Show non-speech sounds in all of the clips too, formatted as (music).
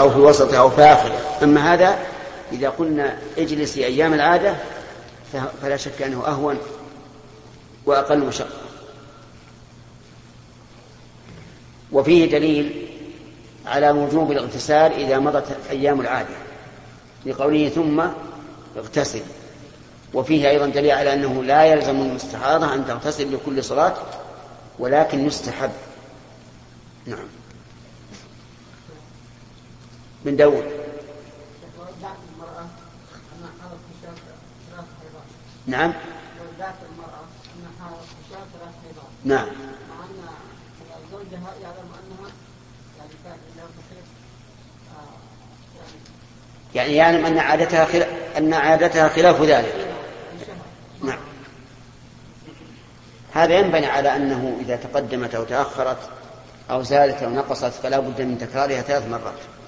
أو في وسطها أو في آخره. أما هذا إذا قلنا اجلسي أيام العادة فلا شك أنه أهون وأقل مشقة. وفيه دليل على وجوب الاغتسال إذا مضت أيام العادة. لقوله ثم اغتسل. وفيه أيضا دليل على أنه لا يلزم المستحاضة أن تغتسل لكل صلاة ولكن يستحب. نعم. من داود. نعم. نعم. مع ان زوجها يعلم انها يعني يعلم أن عادتها خلاف أن عادتها خلاف ذلك. نعم. هذا ينبني على أنه إذا تقدمت أو تأخرت أو زادت أو نقصت فلا بد من تكرارها ثلاث مرات.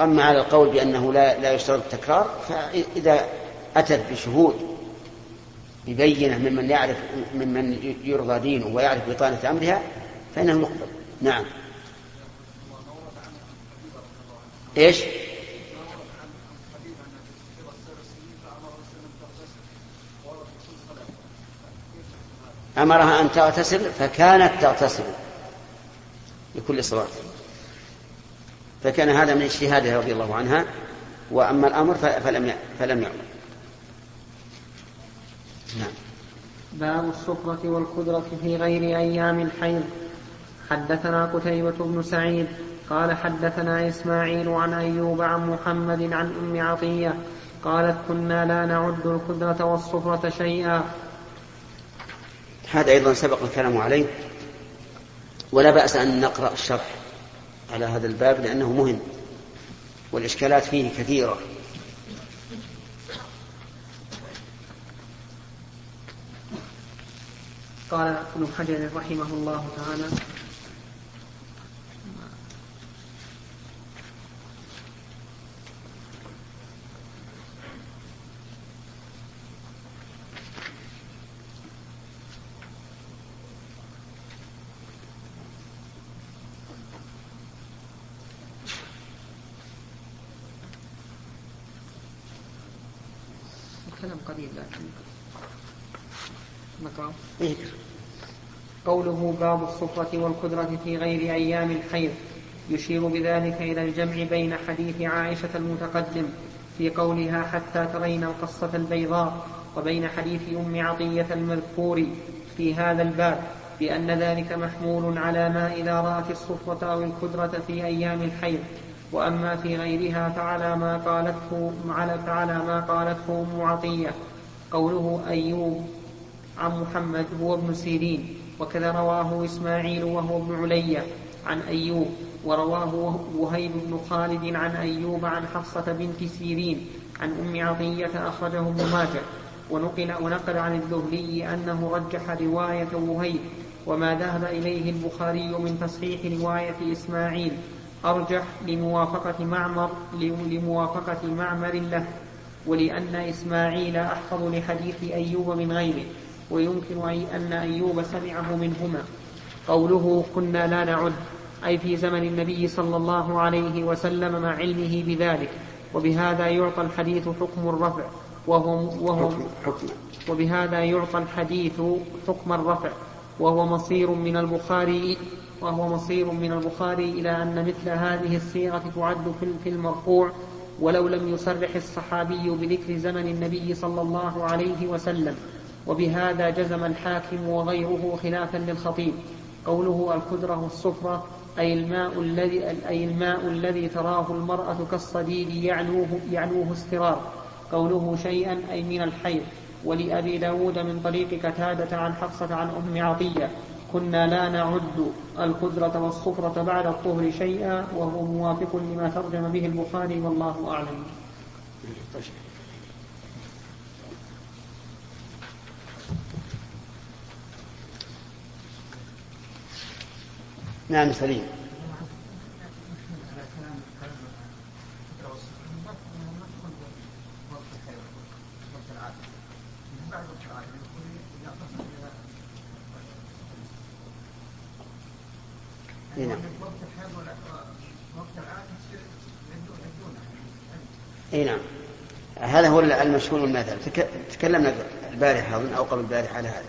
وأما على القول بأنه لا, لا يشترط التكرار فإذا أتت بشهود ببينة ممن يعرف ممن يرضى دينه ويعرف بطانة أمرها فإنه يقبل. نعم. إيش؟ أمرها أن تغتسل فكانت تغتسل لكل صلاة. فكان هذا من اجتهادها رضي الله عنها وأما الأمر فلم فلم يعلم نعم. باب الصفرة والقدرة في غير أيام الحيض. حدثنا قتيبة بن سعيد قال حدثنا إسماعيل عن أيوب عن محمد عن أم عطية قالت كنا لا نعد القدرة والصفرة شيئا. هذا أيضا سبق الكلام عليه ولا بأس أن نقرأ الشرح. على هذا الباب لأنه مهم. والإشكالات فيه كثيرة. قال ابن حجر رحمه الله تعالى كلام قليل لكن نقرأ إيه. قوله باب الصفرة والقدرة في غير أيام الحيض يشير بذلك إلى الجمع بين حديث عائشة المتقدم في قولها حتى ترين القصة البيضاء وبين حديث أم عطية المذكور في هذا الباب بأن ذلك محمول على ما إذا رأت الصفرة أو القدرة في أيام الحيض وأما في غيرها فعلى ما قالته فعلى ما قالته أم عطية. قوله أيوب عن محمد هو ابن سيرين. وكذا رواه إسماعيل وهو ابن علية عن أيوب ورواه وهيب بن خالد عن أيوب عن حفصة بنت سيرين عن أم عطية أخرجه ابن ماجه. ونقل ونقل عن الذهلي أنه رجح رواية وهيب وما ذهب إليه البخاري من تصحيح رواية إسماعيل. أرجح لموافقة معمر لموافقة معمر له ولأن إسماعيل أحفظ لحديث أيوب من غيره. ويمكن أن أيوب سمعه منهما. قوله كنا لا نعد أي في زمن النبي صلى الله عليه وسلم مع علمه بذلك. وبهذا يعطى الحديث حكم الرفع وهو, وهو حكم وبهذا يعطى الحديث حكم الرفع وهو مصير من البخاري وهو مصير من البخاري إلى أن مثل هذه الصيغة تعد في المرفوع. ولو لم يصرح الصحابي بذكر زمن النبي صلى الله عليه وسلم. وبهذا جزم الحاكم وغيره خلافا للخطيب. قوله القدرة الصفرة أي الماء الذي أي الماء الذي تراه المرأة كالصديد يعلوه يعلوه استرار. قوله شيئا أي من الحيض. ولأبي داود من طريق قتادة عن حفصة عن أم عطية كنا لا نعد القدرة والصفرة بعد الطهر شيئا وهو موافق لما ترجم به البخاري والله أعلم. نعم سليم. إيه، نعم. اي نعم. هذا هو المشهور المثل تكلمنا البارحة أظن أو قبل البارحة على هذا.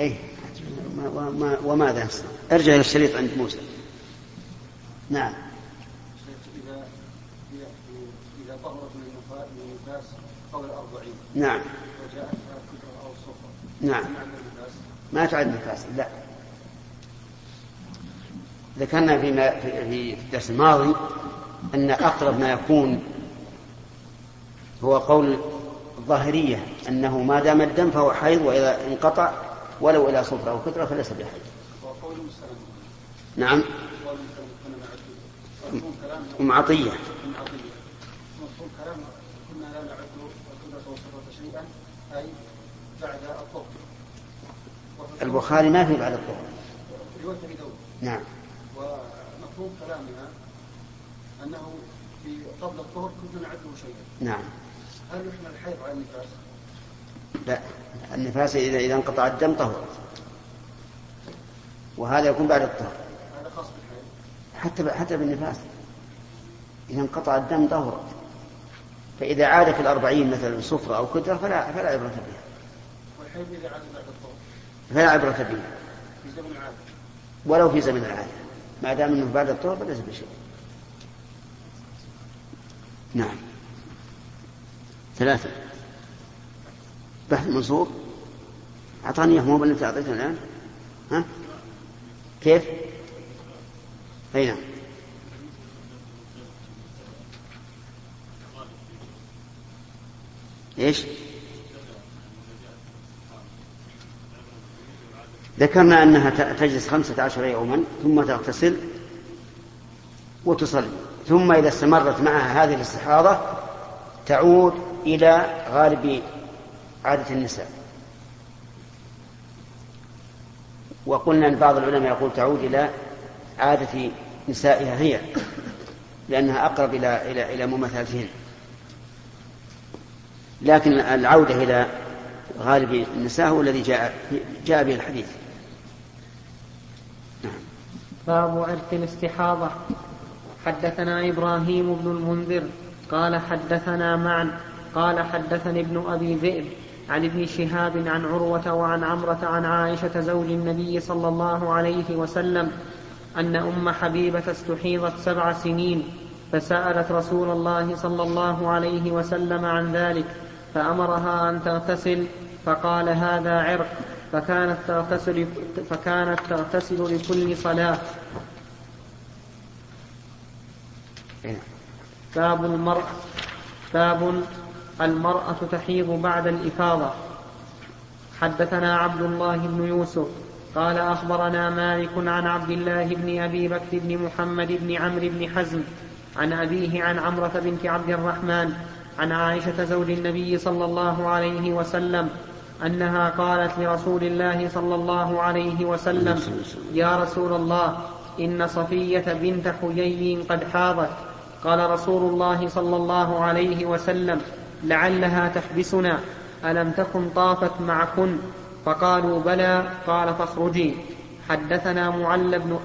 اي أي وماذا نصنع ارجع إلى الشريط عند موسى. نعم. إذا إذا من قبل الأربعين نعم. وجاءتها أو نعم. ما تعد نفاس لا. ذكرنا فيما في الدرس الماضي أن أقرب ما يكون هو قول الظاهرية أنه ما دام الدم فهو حيض وإذا انقطع ولو إلى صفرة أو كترة فليس بحيض نعم. أم عطية. كنا لا نعد الكترة والصفرة شيئا أي بعد الطهر البخاري ما في بعد الطهر. نعم. ومفهوم كلامنا أنه في قبل الطهر كنا نعده شيئا نعم. هل يحمل الحيض على النفاس؟ لا. النفاس إذا إذا انقطع الدم طهر. وهذا يكون بعد الطهر. حتى حتى بالنفاس. إذا انقطع الدم طهرت فإذا عاد في الأربعين مثلا صفرة أو كدرة فلا فلا عبرة بها والحيض إذا عاد بعد الطهر فلا عبرة به في زمن ولو في زمن العادة. ما دام أنه بعد الطهر فليس بشيء. نعم. ثلاثة. بحث منصور أعطاني إياه مو بالتي أعطيته الآن؟ ها؟ كيف؟ أي نعم. إيش؟ ذكرنا أنها تجلس خمسة عشر يوما ثم تغتسل وتصلي. ثم إذا استمرت معها هذه الاستحاضة تعود إلى غالب عادة النساء. وقلنا أن بعض العلماء يقول تعود إلى عادة نسائها هي لأنها أقرب إلى إلى إلى مماثلتهن. لكن العودة إلى غالب النساء هو الذي جاء جاء به الحديث. باب عرق الاستحاضة. حدثنا إبراهيم بن المنذر قال حدثنا معا قال حدثني ابن أبي ذئب عن ابن شهاب عن عروة وعن عمرة عن عائشة زوج النبي صلى الله عليه وسلم أن أم حبيبة استحيضت سبع سنين فسألت رسول الله صلى الله عليه وسلم عن ذلك فأمرها أن تغتسل فقال هذا عرق فكانت تغتسل فكانت تغتسل لكل صلاة. باب المرأة باب المرأة تحيض بعد الإفاضة. حدثنا عبد الله بن يوسف قال أخبرنا مالك عن عبد الله بن أبي بكر بن محمد بن عمرو بن حزم عن أبيه عن عمرة بنت عبد الرحمن عن عائشة زوج النبي صلى الله عليه وسلم أنها قالت لرسول الله صلى الله عليه وسلم يا رسول الله إن صفية بنت حيي قد حاضت. قال رسول الله صلى الله عليه وسلم لعلها تحبسنا ألم تكن طافت معكن؟ فقالوا بلى قال فاخرجي. حدثنا معل بن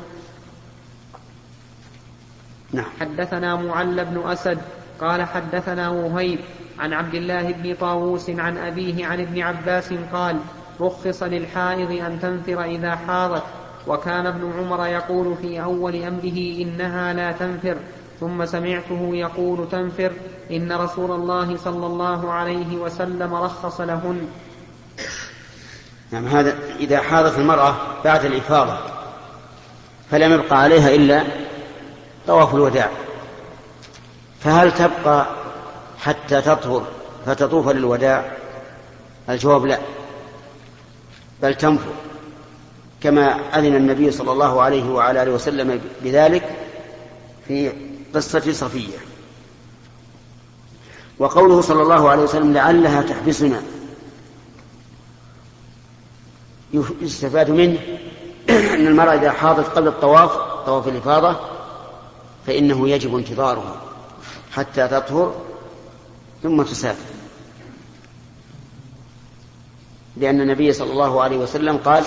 نعم. حدثنا معل بن أسد قال حدثنا وهيب عن عبد الله بن طاووس عن أبيه عن ابن عباس قال رخص للحائض أن تنفر إذا حاضت وكان ابن عمر يقول في أول أمره إنها لا تنفر. ثم سمعته يقول تنفر إن رسول الله صلى الله عليه وسلم رخص لهن. نعم هذا إذا حاضت المرأة بعد الإفاضة فلم يبقى عليها إلا طواف الوداع. فهل تبقى حتى تطهر فتطوف للوداع؟ الجواب لا بل تنفر. كما أذن النبي صلى الله عليه وعلى آله وسلم بذلك في قصة صفية. وقوله صلى الله عليه وسلم لعلها تحبسنا. يستفاد منه (clears throat) أن المرأة إذا حاضت قبل الطواف طواف الإفاضة فإنه يجب انتظارها حتى تطهر ثم تسافر. لأن النبي صلى الله عليه وسلم قال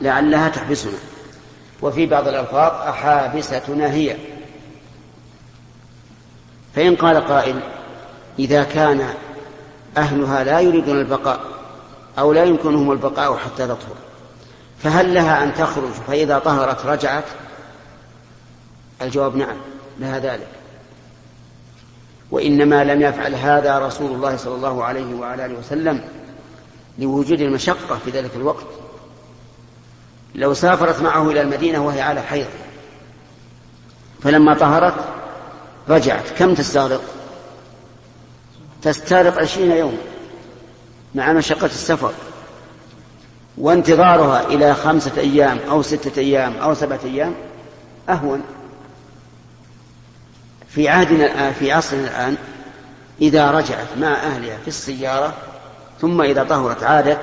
لعلها تحبسنا. وفي بعض الألفاظ أحابستنا هي. فإن قال قائل إذا كان أهلها لا يريدون البقاء أو لا يمكنهم البقاء حتى تطهر فهل لها أن تخرج فإذا طهرت رجعت؟ الجواب نعم لها ذلك. وإنما لم يفعل هذا رسول الله صلى الله عليه وعلى آله وسلم لوجود المشقة في ذلك الوقت. لو سافرت معه إلى المدينة وهي على حيض فلما طهرت رجعت. كم تستغرق؟ تستغرق عشرين يوما مع مشقة السفر. وانتظارها إلى خمسة أيام أو ستة أيام أو سبعة أيام أهون. في عهدنا الآن في عصرنا الآن إذا رجعت مع أهلها في السيارة ثم إذا طهرت عادت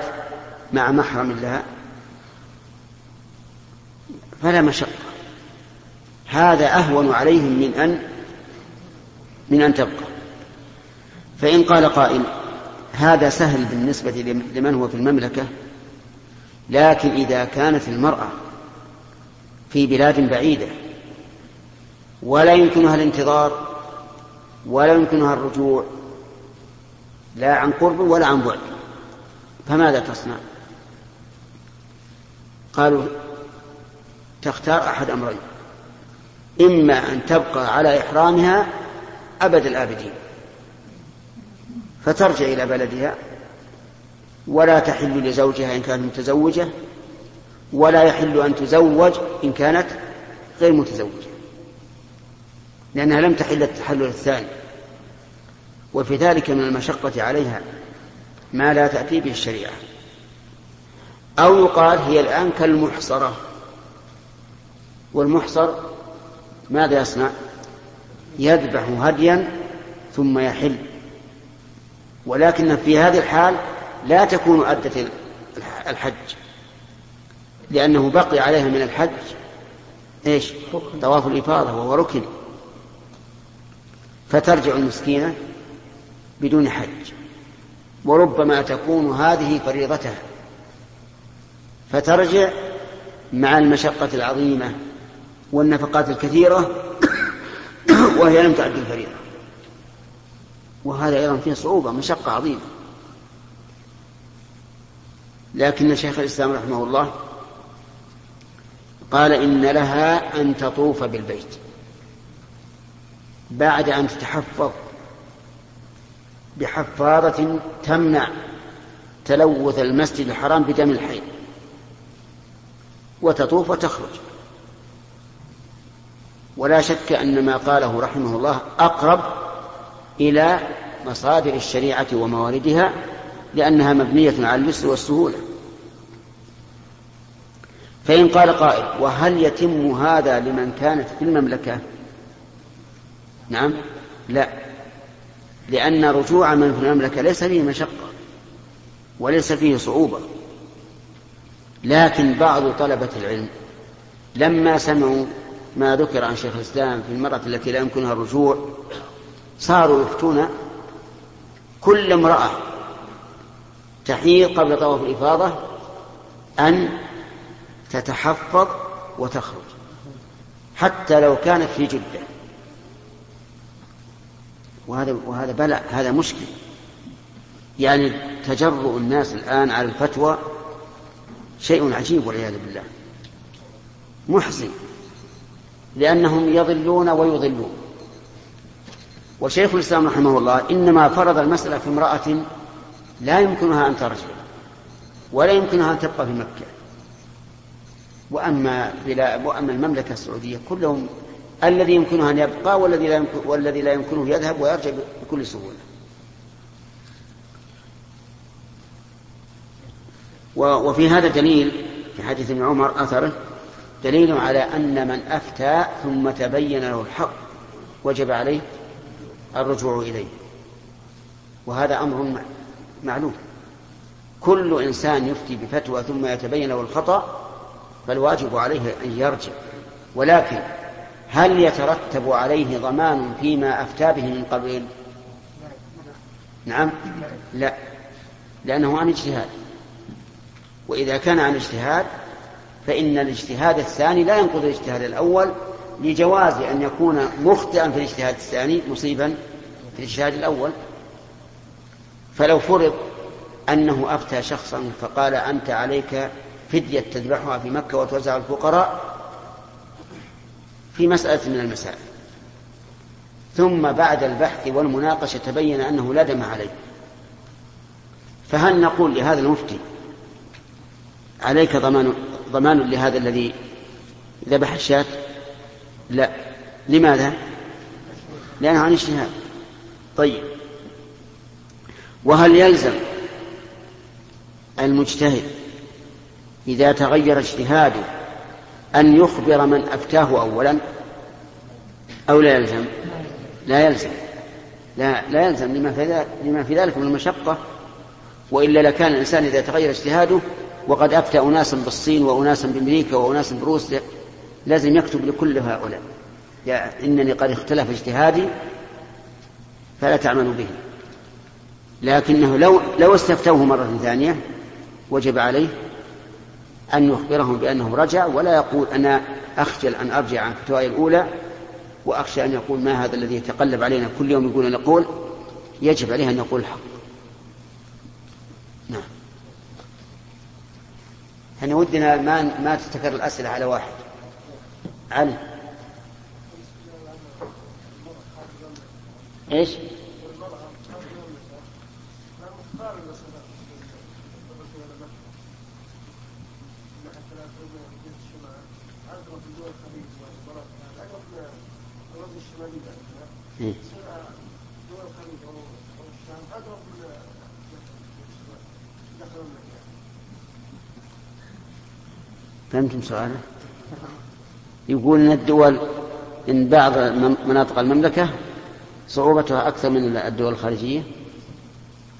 مع محرم لها فلا مشقة. هذا أهون عليهم من أن من أن تبقى. فإن قال قائل هذا سهل بالنسبة لمن هو في المملكة لكن إذا كانت المرأة في بلاد بعيدة ولا يمكنها الانتظار ولا يمكنها الرجوع لا عن قرب ولا عن بعد فماذا تصنع؟ قالوا تختار أحد أمرين إما أن تبقى على إحرامها أبد الآبدين. فترجع إلى بلدها ولا تحل لزوجها إن كانت متزوجة ولا يحل أن تزوج إن كانت غير متزوجة لأنها لم تحل التحلل الثاني. وفي ذلك من المشقة عليها ما لا تأتي به الشريعة. أو يقال هي الآن كالمحصرة. والمحصر ماذا يصنع؟ يذبح هديا ثم يحل. ولكن في هذه الحال لا تكون أدت الحج لأنه بقي عليها من الحج. إيش؟ طواف الإفاضة وهو ركن. فترجع المسكينة بدون حج. وربما تكون هذه فريضتها. فترجع مع المشقة العظيمة والنفقات الكثيرة (coughs) وهي لم تعد الفريضة. وهذا أيضا فيه صعوبة مشقة عظيمة. لكن شيخ الإسلام رحمه الله قال إن لها أن تطوف بالبيت بعد أن تتحفظ بحفاظة تمنع تلوث المسجد الحرام بدم الحي وتطوف وتخرج. ولا شك أن ما قاله رحمه الله أقرب إلى مصادر الشريعة ومواردها لأنها مبنية على اليسر والسهولة. فإن قال قائل وهل يتم هذا لمن كانت في المملكة؟ نعم لا. لأن رجوع من في المملكة ليس فيه مشقة وليس فيه صعوبة. لكن بعض طلبة العلم لما سمعوا ما ذكر عن شيخ الإسلام في المرأة التي لا يمكنها الرجوع صاروا يفتون كل امرأة تحيض قبل طواف الإفاضة أن تتحفظ وتخرج حتى لو كانت في جدة. وهذا وهذا بلاء هذا مشكل. يعني تجرؤ الناس الآن على الفتوى شيء عجيب والعياذ بالله. محزن. لأنهم يضلون ويضلون. وشيخ الإسلام رحمه الله إنما فرض المسألة في امرأة لا يمكنها أن ترجع ولا يمكنها أن تبقى في مكة. وأما بلا وأما المملكة السعودية كلهم الذي يمكنه أن يبقى والذي لا يمكن والذي لا يمكنه يذهب ويرجع بكل سهولة. وفي هذا دليل في حديث ابن عمر أثره دليل على أن من أفتى ثم تبين له الحق وجب عليه الرجوع إليه. وهذا أمر معلوم. كل إنسان يفتي بفتوى ثم يتبين له الخطأ فالواجب عليه أن يرجع. ولكن هل يترتب عليه ضمان فيما أفتى به من قبل؟ نعم. لا. لأنه عن اجتهاد. وإذا كان عن اجتهاد فإن الاجتهاد الثاني لا ينقض الاجتهاد الأول لجواز أن يكون مخطئا في الاجتهاد الثاني مصيبا في الاجتهاد الأول. فلو فرض أنه أفتى شخصا فقال أنت عليك فدية تذبحها في مكة وتوزع الفقراء في مسألة من المسائل. ثم بعد البحث والمناقشة تبين أنه لا دم عليه. فهل نقول لهذا المفتي عليك ضمان ضمان لهذا الذي ذبح الشاة؟ لا. لماذا؟ لأنه عن اجتهاد. طيب. وهل يلزم المجتهد إذا تغير اجتهاده أن يخبر من أفتاه أولا؟ أو لا يلزم؟ لا يلزم. لا لا يلزم لما في ذلك, لما في ذلك من المشقة وإلا لكان الإنسان إذا تغير اجتهاده وقد أفتى أناسا بالصين وأناسا بأمريكا وأناسا بروسيا لازم يكتب لكل هؤلاء. يا إنني قد اختلف اجتهادي فلا تعملوا به. لكنه لو لو استفتوه مرة ثانية وجب عليه أن يخبرهم بأنه رجع ولا يقول أنا أخجل أن أرجع عن فتواي الأولى وأخشى أن يقول ما هذا الذي يتقلب علينا. كل يوم يقول أن يقول يجب عليه أن يقول الحق. يعني ودنا ما ما تتكرر الأسئلة على واحد. علي. إيش؟ فهمتم سؤاله؟ يقول إن الدول إن بعض مناطق المملكة صعوبتها أكثر من الدول الخارجية؟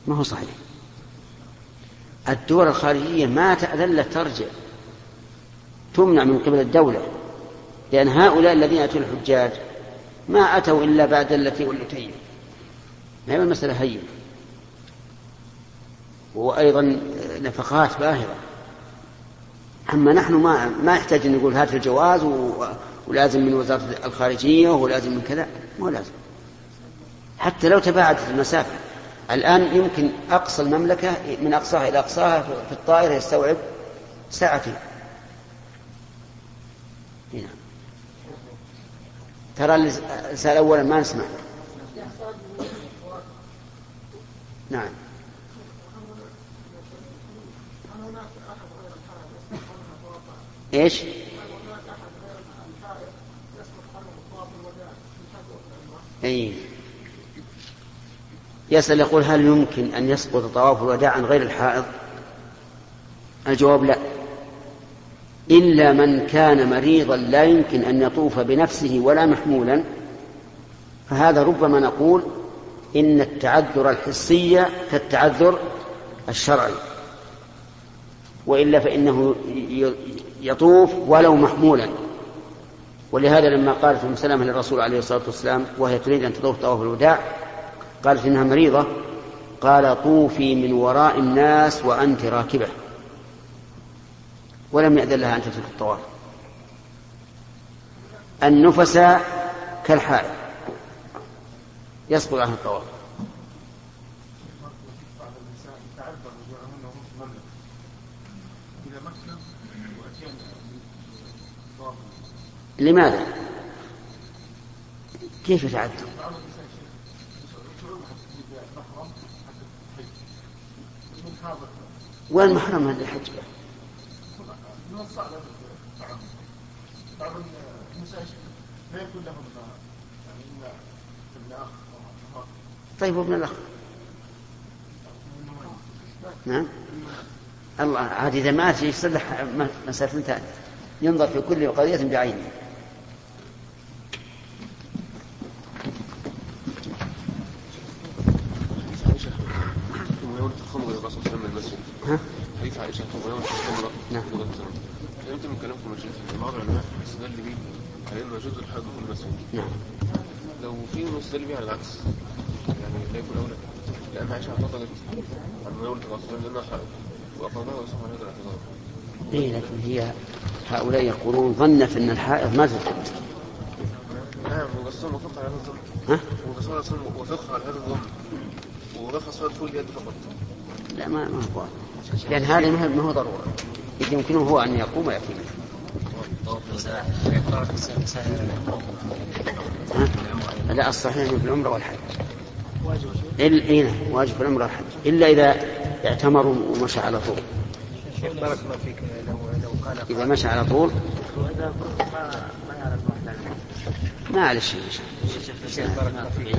ما هو صحيح. الدول الخارجية ما تأذن ترجع تمنع من قبل الدولة لأن هؤلاء الذين أتوا الحجاج ما أتوا إلا بعد التي واللتين ما هي المسألة هينه وأيضا نفقات باهره أما نحن ما ما يحتاج أن نقول هات الجواز ولازم من وزارة الخارجية ولازم من كذا. مو لازم. حتى لو تباعدت المسافة. الآن يمكن أقصى المملكة من أقصاها إلى أقصاها في الطائرة يستوعب ساعتين. هنا. ترى الرسالة أولا ما نسمع. نعم. إيش؟ أي يسأل يقول هل يمكن أن يسقط طواف الوداع عن غير الحائض؟ الجواب لا إلا من كان مريضا لا يمكن أن يطوف بنفسه ولا محمولا فهذا ربما نقول إن التعذر الحسي كالتعذر الشرعي وإلا فإنه يطوف ولو محمولا. ولهذا لما قالت أم سلمة للرسول عليه الصلاة والسلام وهي تريد أن تطوف طواف الوداع قالت إنها مريضة قال طوفي من وراء الناس وأنت راكبة. ولم يأذن لها أن تترك الطواف. النفس كالحائط يسقط عنه الطواف. لماذا؟ كيف يتعدى؟ وين محرم هذا الحج؟ طيب وابن الأخ نعم الله عاد إذا مات يصلح مسألة ثانية ينظر في كل قضية بعينها ها؟ حديث عائشة يوم الخمرة نعم. فهمت من كلامكم يا شيخ؟ بعض العلماء استدل به على إنه يجوز الحج في المسجد. نعم. لو في مستدل به على العكس. يعني لا يكون أولى. لأن عائشة اعتقدت عن مناولة الغسول لانها حائض واقامها وصف عن هذا الاعتذار اي لكن هي هؤلاء يقولون ظنت أن الحائض ما تتحدث نعم وقصهم وفق على هذا الظن. ها؟ وقصهم وفق على هذا الظن. اليد فقط. لا ما ما هو. لأن هذا ما هو ضرورة. إذ يمكنه هو أن يقوم ويأتي. منه؟ لا الصحيح في العمرة والحج. إيه واجب في العمرة والحج. إلا إذا اعتمروا ومشى على طول. بارك الله فيك لو لو قال إذا مشى على طول. ما ما يعرف على شيء شيخ بارك الله فيك.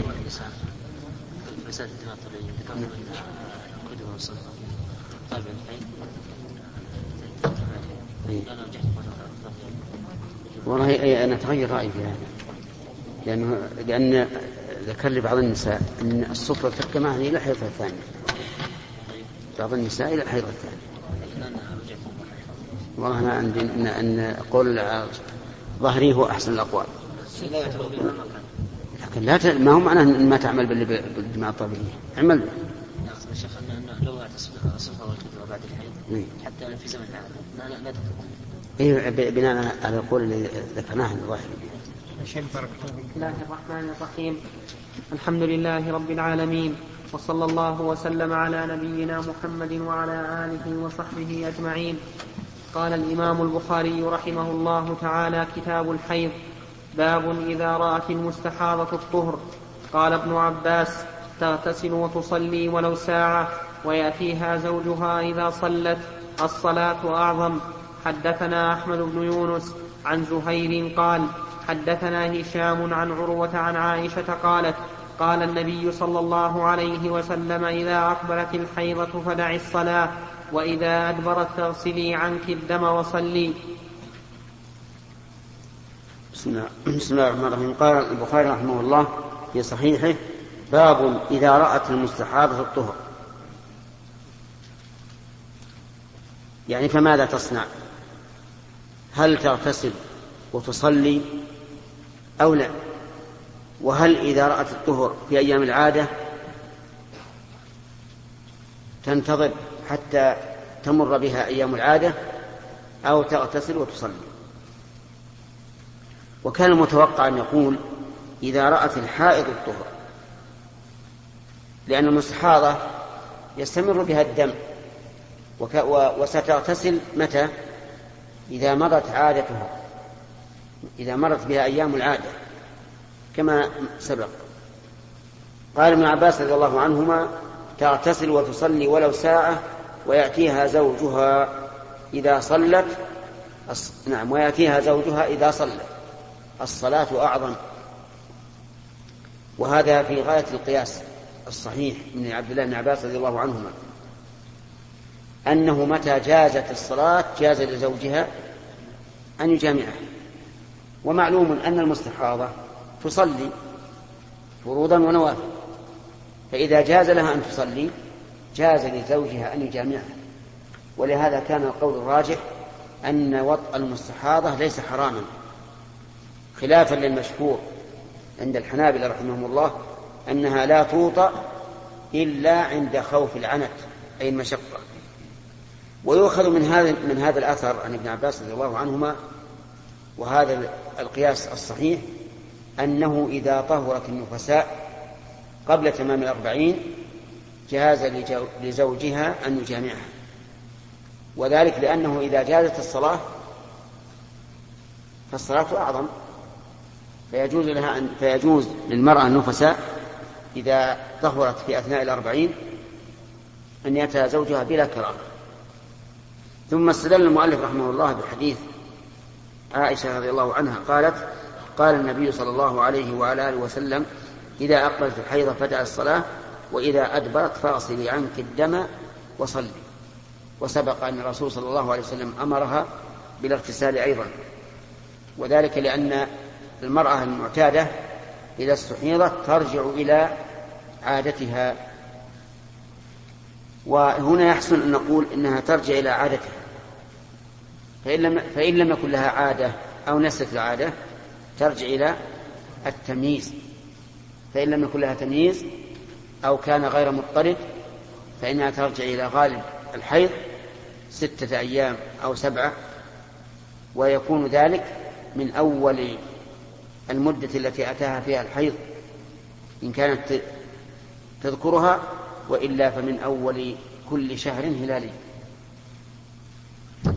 طالب الحين؟ أنا رجعت والله أي- أنا أتغير رأيي في هذا. لأنه لأن ذكر لي بعض النساء أن الصفرة تركة معها إلى الحيضة الثانية بعض النساء إلى الحيضة الثانية والله أنا عندي أن, أن قول ظهري هو أحسن الأقوال. لا يعتبر لكن لا ت... ما هو معناه أن ما تعمل بال- بالدماء الطبيعية اعمل به. نعم يا شيخ أنه لو الصفة والكتب بعد الحيض إيه. حتى في زمن العادة لا لا لا تكتب إيه بناء على القول اللي ذكرناه فيك. بسم الله الرحمن الرحيم الحمد لله رب العالمين وصلى الله وسلم على نبينا محمد وعلى آله وصحبه أجمعين قال الإمام البخاري رحمه الله تعالى كتاب الحيض باب إذا رأت المستحاضة الطهر. قال ابن عباس تغتسل وتصلي ولو ساعة ويأتيها زوجها إذا صلت. الصلاة أعظم. حدثنا أحمد بن يونس عن زهير قال حدثنا هشام عن عروة عن عائشة قالت قال النبي صلى الله عليه وسلم إذا أقبلت الحيضة فدعي الصلاة وإذا أدبرت فاغسلي عنك الدم وصلي. بسم الله الرحمن الرحيم. قال البخاري رحمه الله في صحيحه باب إذا رأت المستحاضة الطهر. يعني فماذا تصنع؟ هل تغتسل وتصلي أو لا؟ وهل إذا رأت الطهر في أيام العادة تنتظر حتى تمر بها أيام العادة أو تغتسل وتصلي؟ وكان المتوقع أن يقول إذا رأت الحائض الطهر لأن المستحاضة يستمر بها الدم وستغتسل متى؟ إذا مضت عادتها إذا مرت بها أيام العادة كما سبق قال ابن عباس رضي الله عنهما تغتسل وتصلي ولو ساعة ويأتيها زوجها إذا صلت نعم ويأتيها زوجها إذا صلت الصلاة أعظم. وهذا في غاية القياس الصحيح من عبد الله بن عباس رضي الله عنهما. أنه متى جازت الصلاة جاز لزوجها أن يجامعها. ومعلوم أن المستحاضة تصلي فروضا ونوافل. فإذا جاز لها أن تصلي جاز لزوجها أن يجامعها. ولهذا كان القول الراجح أن وطأ المستحاضة ليس حراما. خلافا للمشهور عند الحنابلة رحمهم الله أنها لا توطأ إلا عند خوف العنت أي المشقة. ويؤخذ من هذا من هذا الأثر عن ابن عباس رضي الله عنهما وهذا القياس الصحيح أنه إذا طهرت النفساء قبل تمام الأربعين جاز لزوجها أن يجامعها. وذلك لأنه إذا جازت الصلاة فالصلاة أعظم. فيجوز لها أن فيجوز للمرأة النفساء إذا طهرت في أثناء الأربعين أن يأتى زوجها بلا كراهة ثم استدل المؤلف رحمه الله بحديث عائشة رضي الله عنها قالت قال النبي صلى الله عليه وعلى آله وسلم إذا أقبلت الحيض فدع الصلاة وإذا أدبرت فاغسلي عنك الدم وصلي. وسبق أن الرسول صلى الله عليه وسلم أمرها بالاغتسال أيضا. وذلك لأن المرأة المعتادة إذا استحيضت ترجع إلى عادتها. وهنا يحسن أن نقول إنها ترجع إلى عادتها. فإن لم, فإن لم يكن لها عادة أو نست العادة ترجع إلى التمييز. فإن لم يكن لها تمييز أو كان غير مضطرد فإنها ترجع إلى غالب الحيض ستة أيام أو سبعة ويكون ذلك من أول المدة التي أتاها فيها الحيض إن كانت تذكرها وإلا فمن أول كل شهر هلالي.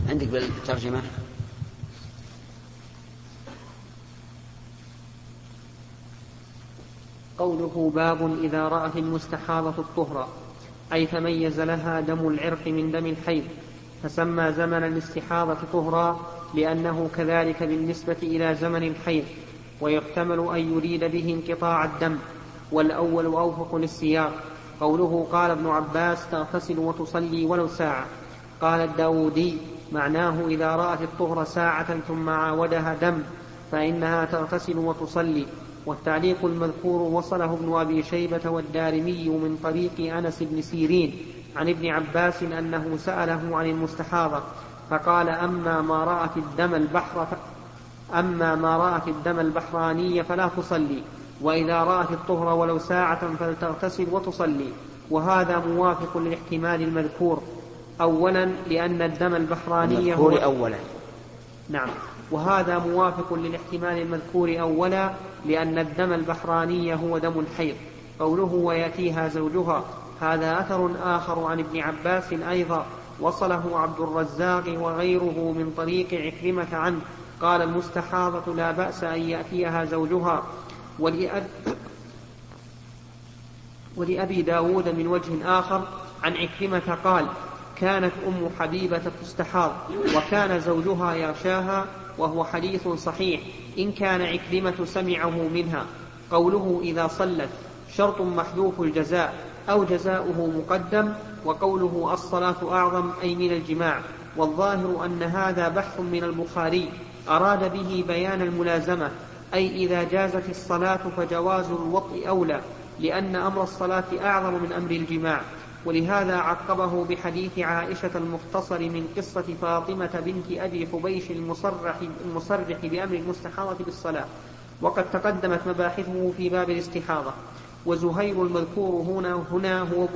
عندك بالترجمة؟ قوله باب إذا رأت المستحاضة الطهر أي تميز لها دم العرق من دم الحيض فسمى زمن الاستحاضة طهرا لأنه كذلك بالنسبة إلى زمن الحيض. ويحتمل أن يريد به انقطاع الدم والأول أوفق للسياق قوله قال ابن عباس تغتسل وتصلي ولو ساعة قال الداودي معناه إذا رأت الطهر ساعة ثم عاودها دم فإنها تغتسل وتصلي والتعليق المذكور وصله ابن أبي شيبة والدارمي من طريق أنس بن سيرين عن ابن عباس أنه سأله عن المستحاضة فقال أما ما رأت الدم البحر. أما ما رأت الدم البحراني فلا تصلي وإذا رأت الطهر ولو ساعة فلتغتسل وتصلي. وهذا موافق للاحتمال المذكور. أولا لأن الدم البحراني هو أولا. نعم. وهذا موافق للاحتمال المذكور أولا لأن الدم البحراني هو دم الحيض. قوله ويأتيها زوجها. هذا أثر آخر عن ابن عباس أيضا. وصله عبد الرزاق وغيره من طريق عكرمة عنه. قال المستحاضة لا بأس أن يأتيها زوجها. ولأب ولأبي داود من وجه آخر عن عكرمة قال كانت أم حبيبة تستحاض وكان زوجها يغشاها وهو حديث صحيح. إن كان عكرمة سمعه منها. قوله إذا صلت شرط محذوف الجزاء أو جزاؤه مقدم وقوله الصلاة أعظم أي من الجماع. والظاهر أن هذا بحث من البخاري. أراد به بيان الملازمة أي إذا جازت الصلاة فجواز الوطء أولى لأن أمر الصلاة أعظم من أمر الجماع. ولهذا عقبه بحديث عائشة المختصر من قصة فاطمة بنت أبي حبيش المصرح, المصرح بأمر المستحاضة بالصلاة. وقد تقدمت مباحثه في باب الاستحاضة. وزهير المذكور هنا هنا هو,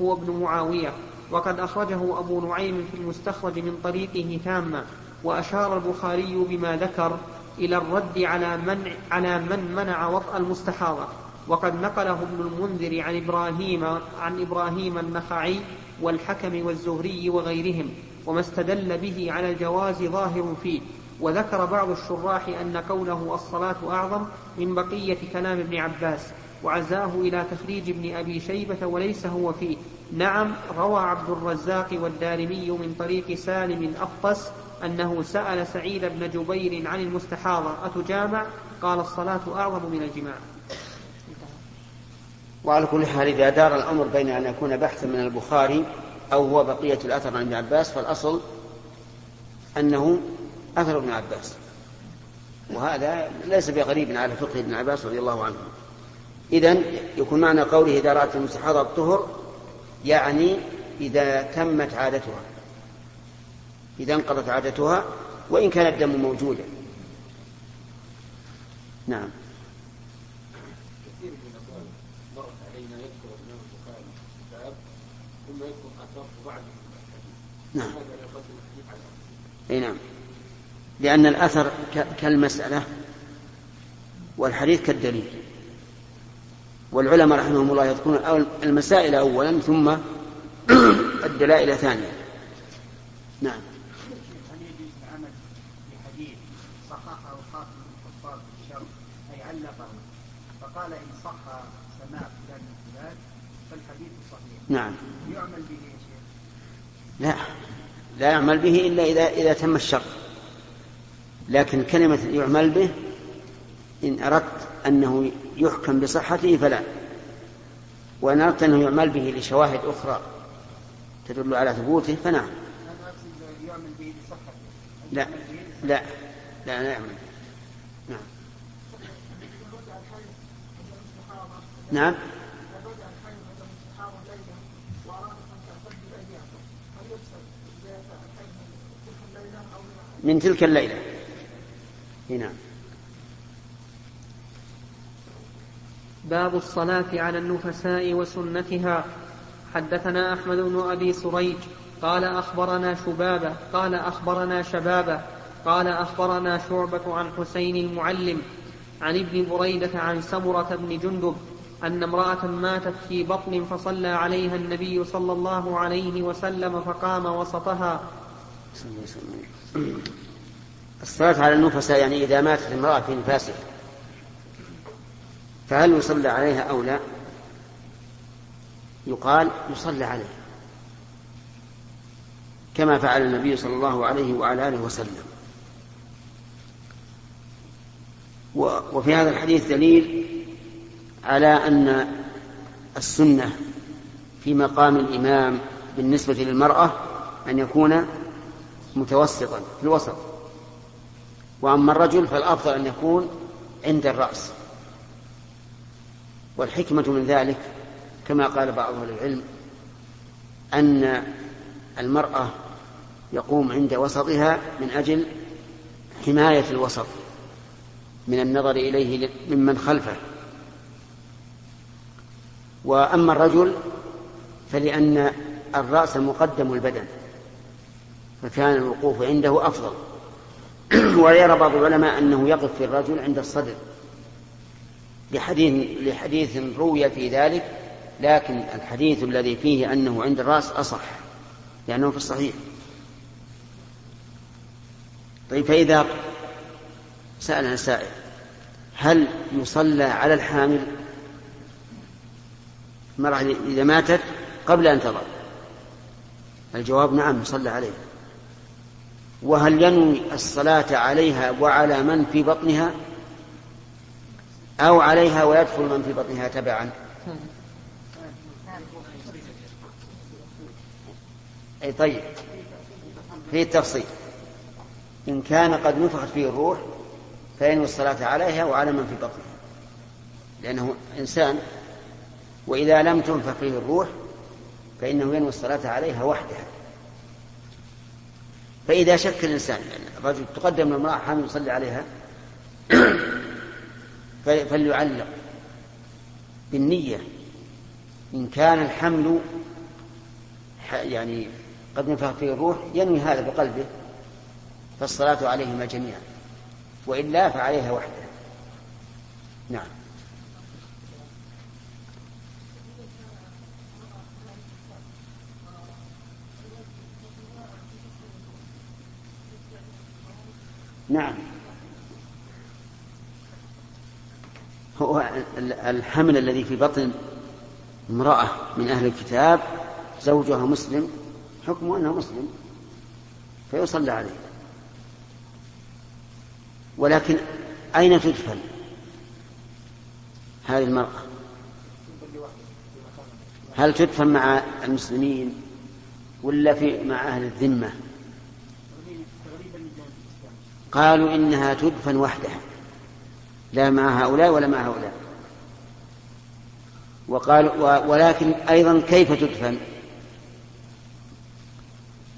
هو ابن معاوية. وقد أخرجه أبو نعيم في المستخرج من طريقه تاما. وأشار البخاري بما ذكر إلى الرد على من على من منع وطأ المستحاضة. وقد نقله ابن المنذر عن إبراهيم عن إبراهيم النخعي والحكم والزهري وغيرهم وما استدل به على الجواز ظاهر فيه. وذكر بعض الشراح أن قوله الصلاة أعظم من بقية كلام ابن عباس وعزاه إلى تخريج ابن أبي شيبة وليس هو فيه. نعم روى عبد الرزاق والدارمي من طريق سالم أفطس أنه سأل سعيد بن جبير عن المستحاضة أتجامع؟ قال الصلاة أعظم من الجماع. وعلى كل حال إذا دار الأمر بين أن يكون بحثا من البخاري أو هو بقية الأثر عن ابن عباس فالأصل أنه أثر ابن عباس. وهذا ليس بغريب على فقه ابن عباس رضي الله عنه. إذا يكون معنى قوله إذا رأت المستحاضة الطهر يعني إذا تمت عادتها. إذا انقضت عادتها وإن كان الدم موجودا. نعم. نعم. أي نعم. لأن الأثر كالمسألة والحديث كالدليل. والعلماء رحمهم الله يذكرون المسائل أولا ثم (clears throat) الدلائل ثانيا نعم. نعم. يعمل به لا. لا يعمل به إلا إذا إذا تم الشرط لكن كلمة يعمل به إن أردت أنه يحكم بصحته فلا. وإن أردت أنه يعمل به لشواهد أخرى تدل على ثبوته فنعم. لا. لا. لا لا يعمل. نعم. نعم. من تلك الليلة. نعم باب الصلاة على النفساء وسنتها. حدثنا أحمد بن أبي سريج. قال أخبرنا شبابة. قال أخبرنا شبابة. قال أخبرنا شعبة عن حسين المعلم. عن ابن بريدة عن سمرة بن جندب. أن امرأة ماتت في بطن فصلى عليها النبي صلى الله عليه وسلم فقام وسطها. الصلاة على النفساء يعني إذا ماتت امرأة في نفاسها فهل يصلى عليها أو لا؟ يقال يصلى عليها كما فعل النبي صلى الله عليه وعلى آله وسلم. وفي هذا الحديث دليل على أن السنة في مقام الإمام بالنسبة للمرأة أن يكون متوسطا في الوسط. وأما الرجل فالأفضل أن يكون عند الرأس. والحكمة من ذلك كما قال بعض أهل العلم أن المرأة يقوم عند وسطها من أجل حماية الوسط من النظر إليه ممن خلفه. وأما الرجل فلأن الرأس مقدم البدن. فكان الوقوف عنده أفضل. (clears throat) ويرى بعض العلماء أنه يقف في الرجل عند الصدر. لحديث, لحديث روي في ذلك لكن الحديث الذي فيه أنه عند الرأس أصح لأنه في الصحيح. طيب فإذا سألنا سائل هل يصلى على الحامل؟ المرأة إذا ماتت قبل أن تضع الجواب نعم يصلى عليها وهل ينوي الصلاة عليها وعلى من في بطنها؟ أو عليها ويدخل من في بطنها تبعا؟ أي طيب في التفصيل. إن كان قد نفخت فيه الروح فينوي الصلاة عليها وعلى من في بطنها. لأنه إنسان وإذا لم تنفخ فيه الروح فإنه ينوي الصلاة عليها وحدها. فإذا شك الإنسان الرجل تقدم المرأة حامل يصلي عليها (clears throat) فليعلق بالنية. إن كان الحمل يعني قد نفخ فيه الروح ينوي هذا بقلبه فالصلاة عليهما جميعا وإلا فعليها وحدها نعم. نعم. هو الحمل الذي في بطن امرأة من أهل الكتاب زوجها مسلم حكمه أنه مسلم فيصلى عليه. ولكن أين تدفن هذه المرأة؟ هل تدفن مع المسلمين ولا في مع أهل الذمة؟ قالوا إنها تدفن وحدها. لا مع هؤلاء ولا مع هؤلاء. وقال ولكن أيضا كيف تدفن؟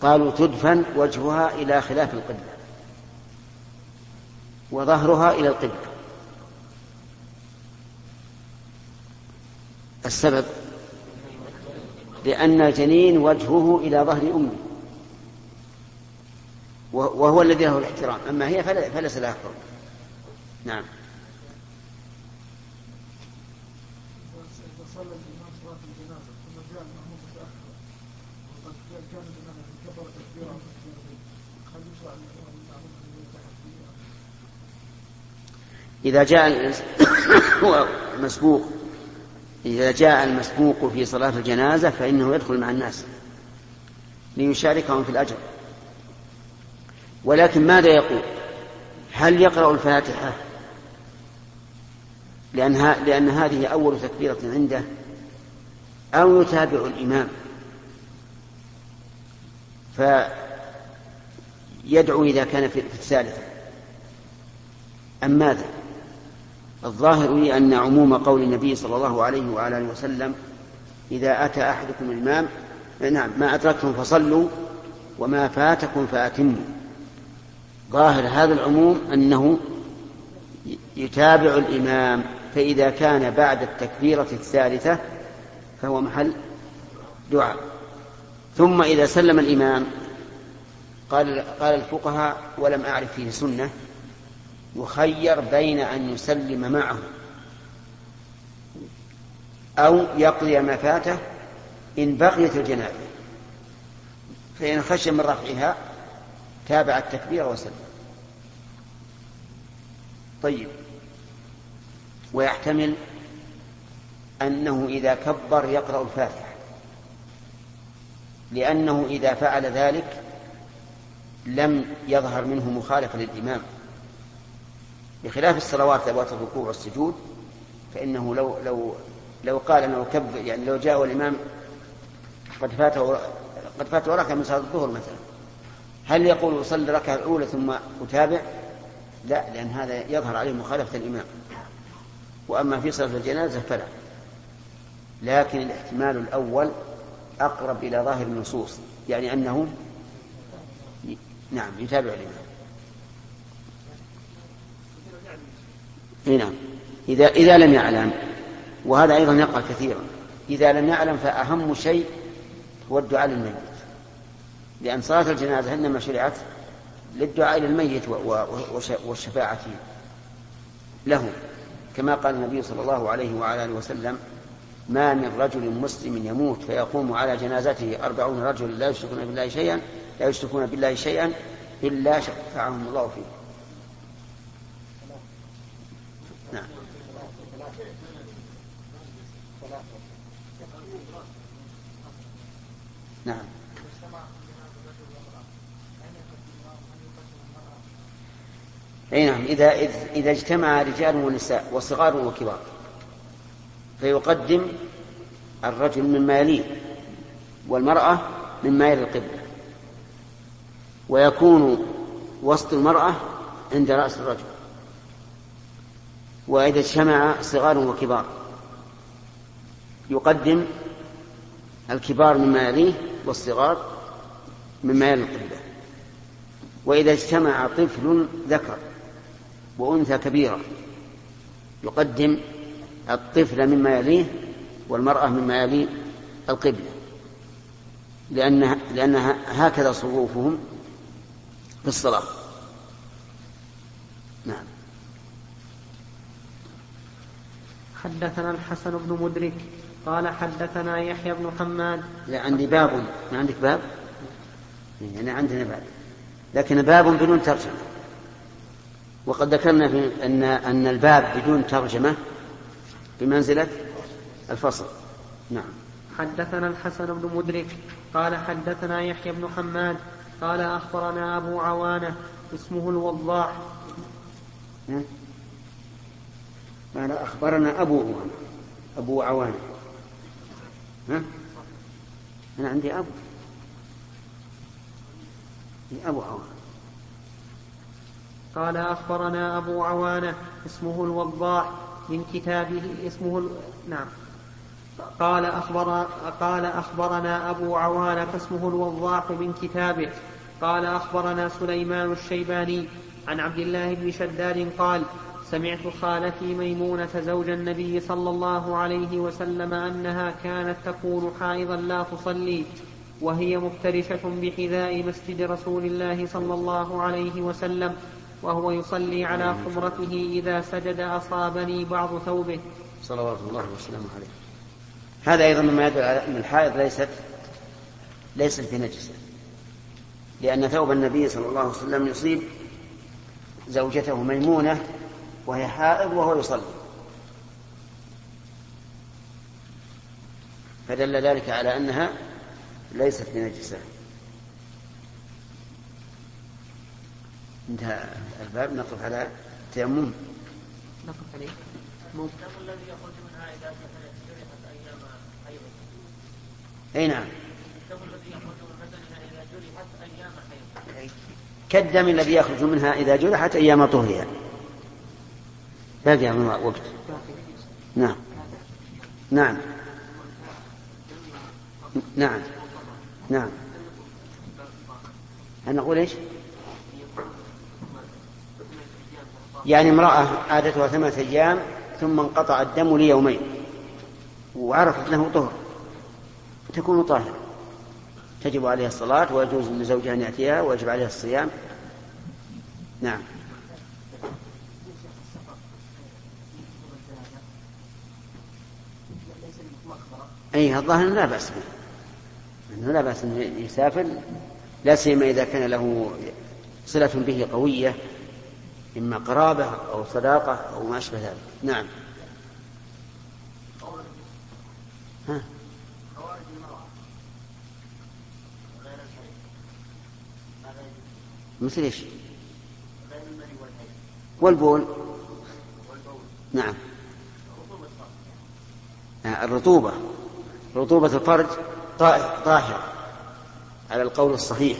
قالوا تدفن وجهها إلى خلاف القبلة. وظهرها إلى القبلة. السبب؟ لأن الجنين وجهه إلى ظهر أمه. وهو الذي له الاحترام. أما هي فليس لها حكم. نعم. إذا جاء المسبوق (coughs) إذا جاء المسبوق في صلاة الجنازة فإنه يدخل مع الناس ليشاركهم في الأجر. ولكن ماذا يقول؟ هل يقرأ الفاتحة؟ لأن, لأن هذه أول تكبيرة عنده. أو يتابع الإمام. فيدعو إذا كان في الثالثة. أم ماذا؟ الظاهر لي أن عموم قول النبي صلى الله عليه وعلى آله وسلم إذا أتى أحدكم الإمام نعم ما أدركتم فصلوا وما فاتكم فأتموا. ظاهر هذا العموم أنه يتابع الإمام فإذا كان بعد التكبيرة الثالثة فهو محل دعاء. ثم إذا سلم الإمام قال قال الفقهاء ولم أعرف فيه سنة يخير بين أن يسلم معه أو يقضي ما فاته إن بقيت الجنازة. فإن خشي من رفعها تابع التكبير وسلم. طيب. ويحتمل أنه إذا كبر يقرأ الفاتحة. لأنه إذا فعل ذلك لم يظهر منه مخالفة للإمام. بخلاف الصلوات ذوات الركوع والسجود فإنه لو لو لو قال أنه كبر يعني لو جاء الإمام قد فاته قد فاته ركعه من صلاة الظهر مثلا. هل يقول اصلي الركعه الأولى ثم أتابع؟ لا لأن هذا يظهر عليه مخالفة الإمام. وأما في صلاة الجنازة فلا. لكن الاحتمال الأول أقرب إلى ظاهر النصوص. يعني أنه نعم يتابع الإمام. نعم. إذا إذا لم يعلم وهذا أيضا يقع كثيرا. إذا لم يعلم فأهم شيء هو الدعاء للميت لأن صلاة الجنازة إنما شرعت للدعاء للميت والشفاعة له. كما قال النبي صلى الله عليه وعلى آله وسلم ما من رجل مسلم يموت فيقوم على جنازته أربعون رجل لا يشركون بالله شيئا لا يشركون بالله شيئا إلا شفعهم الله فيه. نعم. نعم. أي نعم إذا إذا اجتمع رجال ونساء وصغار وكبار فيقدم الرجل مما يليه والمرأة مما يلي القبلة. ويكون وسط المرأة عند رأس الرجل. وإذا اجتمع صغار وكبار يقدم الكبار مما يليه والصغار مما يلي القبلة. وإذا اجتمع طفل ذكر وأنثى كبيرة. يقدم الطفل مما يليه والمرأة مما يلي القبلة. لأنها, لأنها هكذا صفوفهم في الصلاة. نعم. حدثنا الحسن بن مدرك قال حدثنا يحيى بن حماد. لا عندي باب. ما عندك باب؟ يعني عندنا باب. لكن باب بدون ترجمة. وقد ذكرنا في أن أن الباب بدون ترجمة بمنزلة الفصل. نعم. حدثنا الحسن بن مدرك قال حدثنا يحيى بن حماد قال أخبرنا أبو عوانة اسمه الوضاح. قال أخبرنا أبو عوانة. أبو عوانة. ها؟ أنا عندي أبو أبو عوانة. قال أخبرنا أبو عوانة اسمه الوضاح من كتابه اسمه ال... نعم. قال أخبر قال أخبرنا أبو عوانة اسمه الوضاح من كتابه. قال أخبرنا سليمان الشيباني عن عبد الله بن شداد قال سمعت خالتي ميمونة زوج النبي صلى الله عليه وسلم أنها كانت تكون حائضا لا تصلي وهي مفترشة بحذاء مسجد رسول الله صلى الله عليه وسلم. وهو يصلي على خمرته إذا سجد أصابني بعض ثوبه. صلوات الله وسلامه عليه. هذا أيضا مما يدل على أن الحائض ليست ليست بنجسة لأن ثوب النبي صلى الله عليه وسلم يصيب زوجته ميمونة وهي حائض وهو يصلي. فدل ذلك على أنها ليست بنجسة انتهى الباب. نقف على التيمم نقف عليه. الذي يخرج منها إذا أيام أي نعم. الذي يخرج من إذا جرحت أيام حيض كالدم الذي يخرج منها إذا جرحت أيام طهرها. باقي من وقت. نعم. نعم. نعم. نعم. هل نقول إيش؟ يعني امرأة عادتها ثمانية أيام ثم انقطع الدم ليومين وعرفت له طهر تكون طاهرة. تجب عليها الصلاة ويجوز لزوجها أن يأتيها ويجب عليها الصيام. نعم. أي الظاهر لا بأس به. أنه لا بأس أن يسافر لا سيما إذا كان له صلة به قوية. إما قرابة أو صداقة أو ما أشبه ذلك. نعم. ها. مثل إيش؟ والبول. نعم. آه، الرطوبة. رطوبة الفرج طاهرة على القول الصحيح.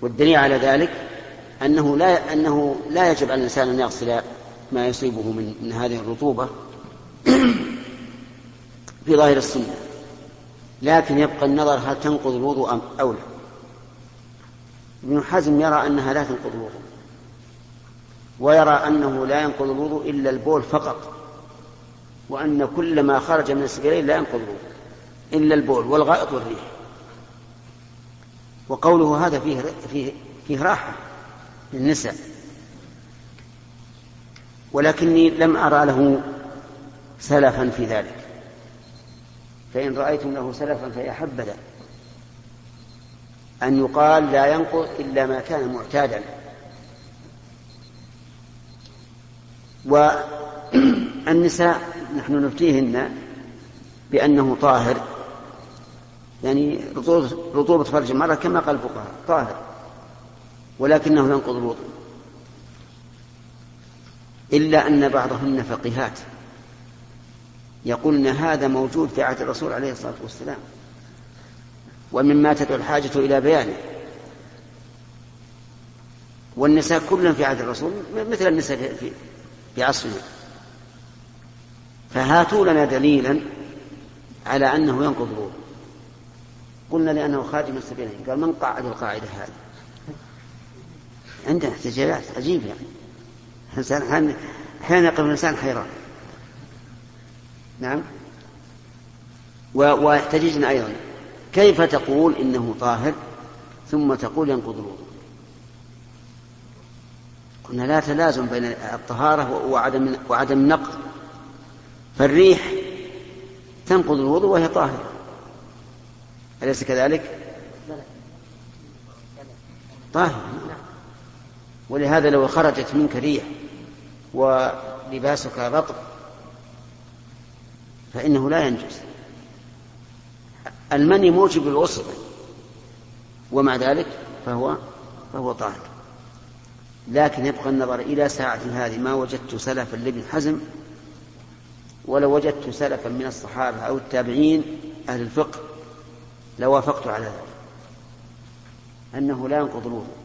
والدليل على ذلك أنه لا أنه لا يجب على الإنسان أن يغسل ما يصيبه من من هذه الرطوبة (clears throat) في ظاهر السنة. لكن يبقى النظر هل تنقض الوضوء أم أو لا. ابن حزم يرى أنها لا تنقض الوضوء ويرى أنه لا ينقض الوضوء إلا البول فقط وأن كل ما خرج من السبيلين لا ينقض الوضوء إلا البول والغائط والريح. وقوله هذا فيه فيه فيه راحة. للنساء. ولكني لم أرى له سلفا في ذلك. فإن رأيتم له سلفا فيا حبذا. أن يقال لا ينقض إلا ما كان معتادا. والنساء نحن نفتيهن بأنه طاهر. يعني رطوبة فرج المرأة كما قال الفقهاء طاهر. ولكنه ينقض الوضوء. إلا أن بعضهن فقيهات. يقولن هذا موجود في عهد الرسول عليه الصلاة والسلام. ومما تدعو الحاجة إلى بيانه. والنساء كلهم في عهد الرسول مثل النساء في, في عصرنا. فهاتوا لنا دليلا على أنه ينقض الوضوء. قلنا لأنه خارج من السبيلين. قال من قاعد القاعدة هذه؟ عنده احتجاجات عجيبة يعني. الإنسان أحيانا يقف الإنسان حيران. نعم. ويحتججنا أيضا. كيف تقول إنه طاهر ثم تقول ينقض الوضوء؟ قلنا لا تلازم بين الطهارة وعدم وعدم النقض. فالريح تنقض الوضوء وهي طاهرة. أليس كذلك؟ طاهرة ولهذا لو خرجت منك ريح ولباسك رطب فإنه لا ينجس. المني موجب للغسل ومع ذلك فهو فهو طاهر. لكن يبقى النظر إلى ساعة هذه ما وجدت سلفا لابن حزم ولو وجدت سلفا من الصحابة أو التابعين أهل الفقه لوافقت على ذلك أنه لا ينقض الوضوء.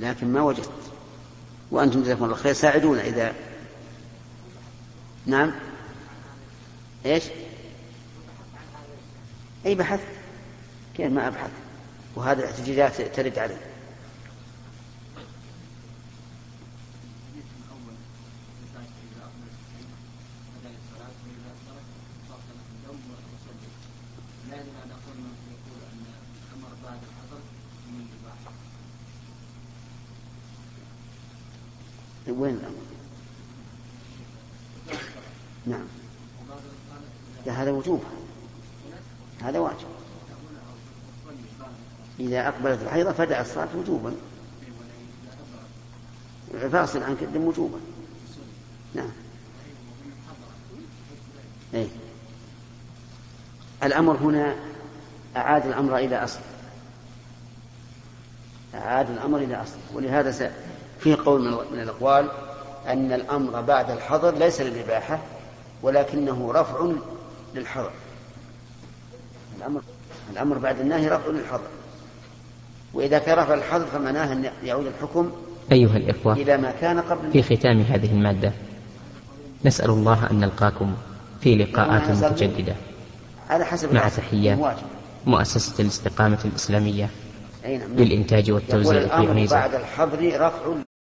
لكن ما وجدت. وأنتم جزاكم الله خير ساعدونا إذا نعم؟ إيش؟ أي بحث؟ كيف ما أبحث؟ وهذه الاحتجاجات ترد عليه وين الأمر؟ نعم هذا وجوب هذا واجب الحيضة فدع الصلاة وجوبا. فاصل عن كدم وجوبا. نعم. أي الأمر هنا أعاد الأمر إلى أصل. أعاد الأمر إلى أصل. ولهذا فيه قول من الأقوال أن الأمر بعد الحظر ليس للإباحة ولكنه رفع للحظر الأمر الأمر بعد النهي رفع للحظر وإذا كان رفع الحظر فمعناه أن يعود الحكم أيها الإخوة إلى ما كان قبل. في ختام هذه المادة نسأل الله أن نلقاكم في لقاءات متجددة. على حسب مع تحيات مؤسسة الاستقامة الإسلامية نعم. للإنتاج والتوزيع في عنيزة بعد الحظر رفع